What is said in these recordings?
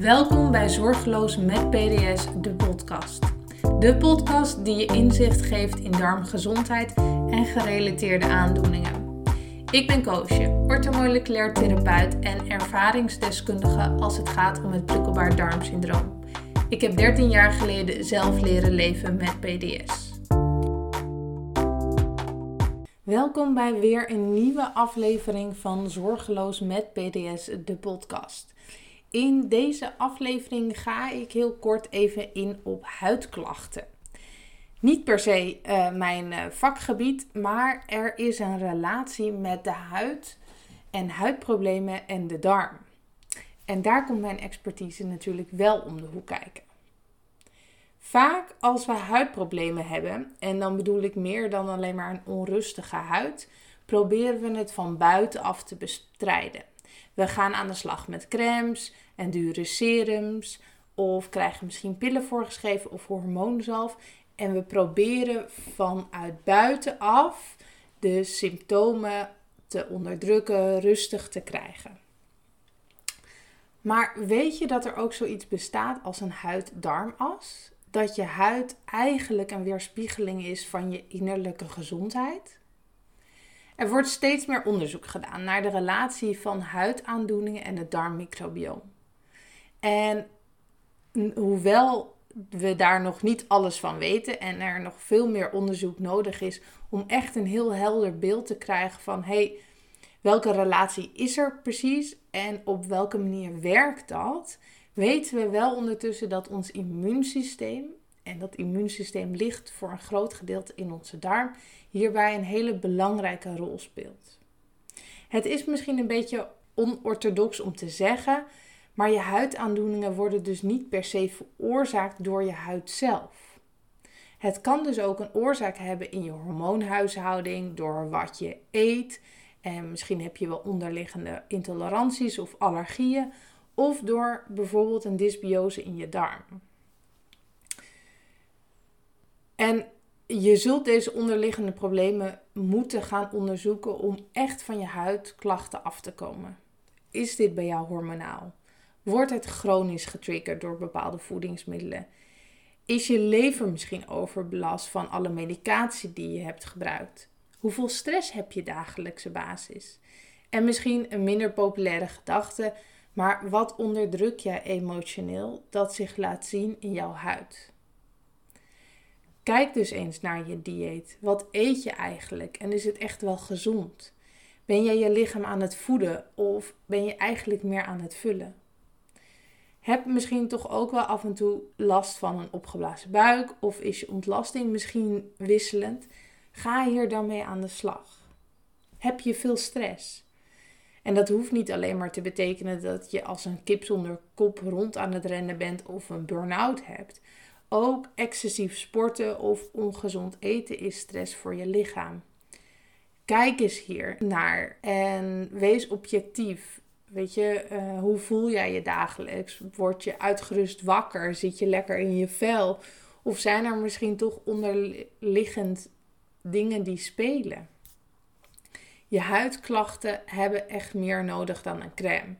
Welkom bij Zorgeloos met PDS, de podcast. De podcast die je inzicht geeft in darmgezondheid en gerelateerde aandoeningen. Ik ben Koosje, orthomoleculair therapeut en ervaringsdeskundige als het gaat om het prikkelbaar darmsyndroom. Ik heb 13 jaar geleden zelf leren leven met PDS. Welkom bij weer een nieuwe aflevering van Zorgeloos met PDS, de podcast. In deze aflevering ga ik heel kort even in op huidklachten. Niet per se uh, mijn uh, vakgebied, maar er is een relatie met de huid en huidproblemen en de darm. En daar komt mijn expertise natuurlijk wel om de hoek kijken. Vaak als we huidproblemen hebben, en dan bedoel ik meer dan alleen maar een onrustige huid, proberen we het van buitenaf te bestrijden. We gaan aan de slag met crèmes en dure serums, of krijgen misschien pillen voorgeschreven of hormoonzalf. En we proberen vanuit buitenaf de symptomen te onderdrukken, rustig te krijgen. Maar weet je dat er ook zoiets bestaat als een huid-darmas? dat je huid eigenlijk een weerspiegeling is van je innerlijke gezondheid. Er wordt steeds meer onderzoek gedaan naar de relatie van huidaandoeningen en het darmmicrobioom. En hoewel we daar nog niet alles van weten en er nog veel meer onderzoek nodig is om echt een heel helder beeld te krijgen van hey, welke relatie is er precies en op welke manier werkt dat, weten we wel ondertussen dat ons immuunsysteem, en dat immuunsysteem ligt voor een groot gedeelte in onze darm, hierbij een hele belangrijke rol speelt. Het is misschien een beetje onorthodox om te zeggen, maar je huidaandoeningen worden dus niet per se veroorzaakt door je huid zelf. Het kan dus ook een oorzaak hebben in je hormoonhuishouding, door wat je eet. En misschien heb je wel onderliggende intoleranties of allergieën of door bijvoorbeeld een dysbiose in je darm. En je zult deze onderliggende problemen moeten gaan onderzoeken om echt van je huidklachten af te komen. Is dit bij jou hormonaal? Wordt het chronisch getriggerd door bepaalde voedingsmiddelen? Is je lever misschien overbelast van alle medicatie die je hebt gebruikt? Hoeveel stress heb je dagelijkse basis? En misschien een minder populaire gedachte maar wat onderdruk jij emotioneel dat zich laat zien in jouw huid? Kijk dus eens naar je dieet. Wat eet je eigenlijk en is het echt wel gezond? Ben jij je lichaam aan het voeden of ben je eigenlijk meer aan het vullen? Heb misschien toch ook wel af en toe last van een opgeblazen buik of is je ontlasting misschien wisselend? Ga hier dan mee aan de slag. Heb je veel stress? En dat hoeft niet alleen maar te betekenen dat je als een kip zonder kop rond aan het rennen bent of een burn-out hebt. Ook excessief sporten of ongezond eten is stress voor je lichaam. Kijk eens hier naar en wees objectief. Weet je, eh, hoe voel jij je dagelijks? Word je uitgerust wakker? Zit je lekker in je vel? Of zijn er misschien toch onderliggend dingen die spelen? Je huidklachten hebben echt meer nodig dan een crème.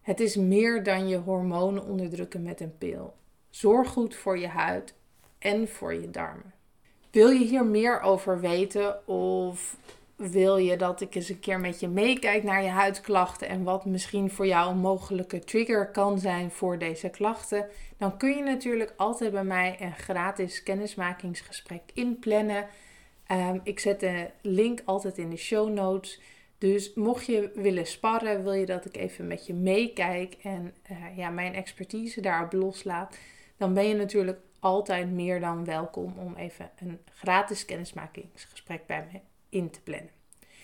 Het is meer dan je hormonen onderdrukken met een pil. Zorg goed voor je huid en voor je darmen. Wil je hier meer over weten of wil je dat ik eens een keer met je meekijk naar je huidklachten en wat misschien voor jou een mogelijke trigger kan zijn voor deze klachten? Dan kun je natuurlijk altijd bij mij een gratis kennismakingsgesprek inplannen. Um, ik zet de link altijd in de show notes. Dus mocht je willen sparren, wil je dat ik even met je meekijk en uh, ja, mijn expertise daarop loslaat, dan ben je natuurlijk altijd meer dan welkom om even een gratis kennismakingsgesprek bij me in te plannen.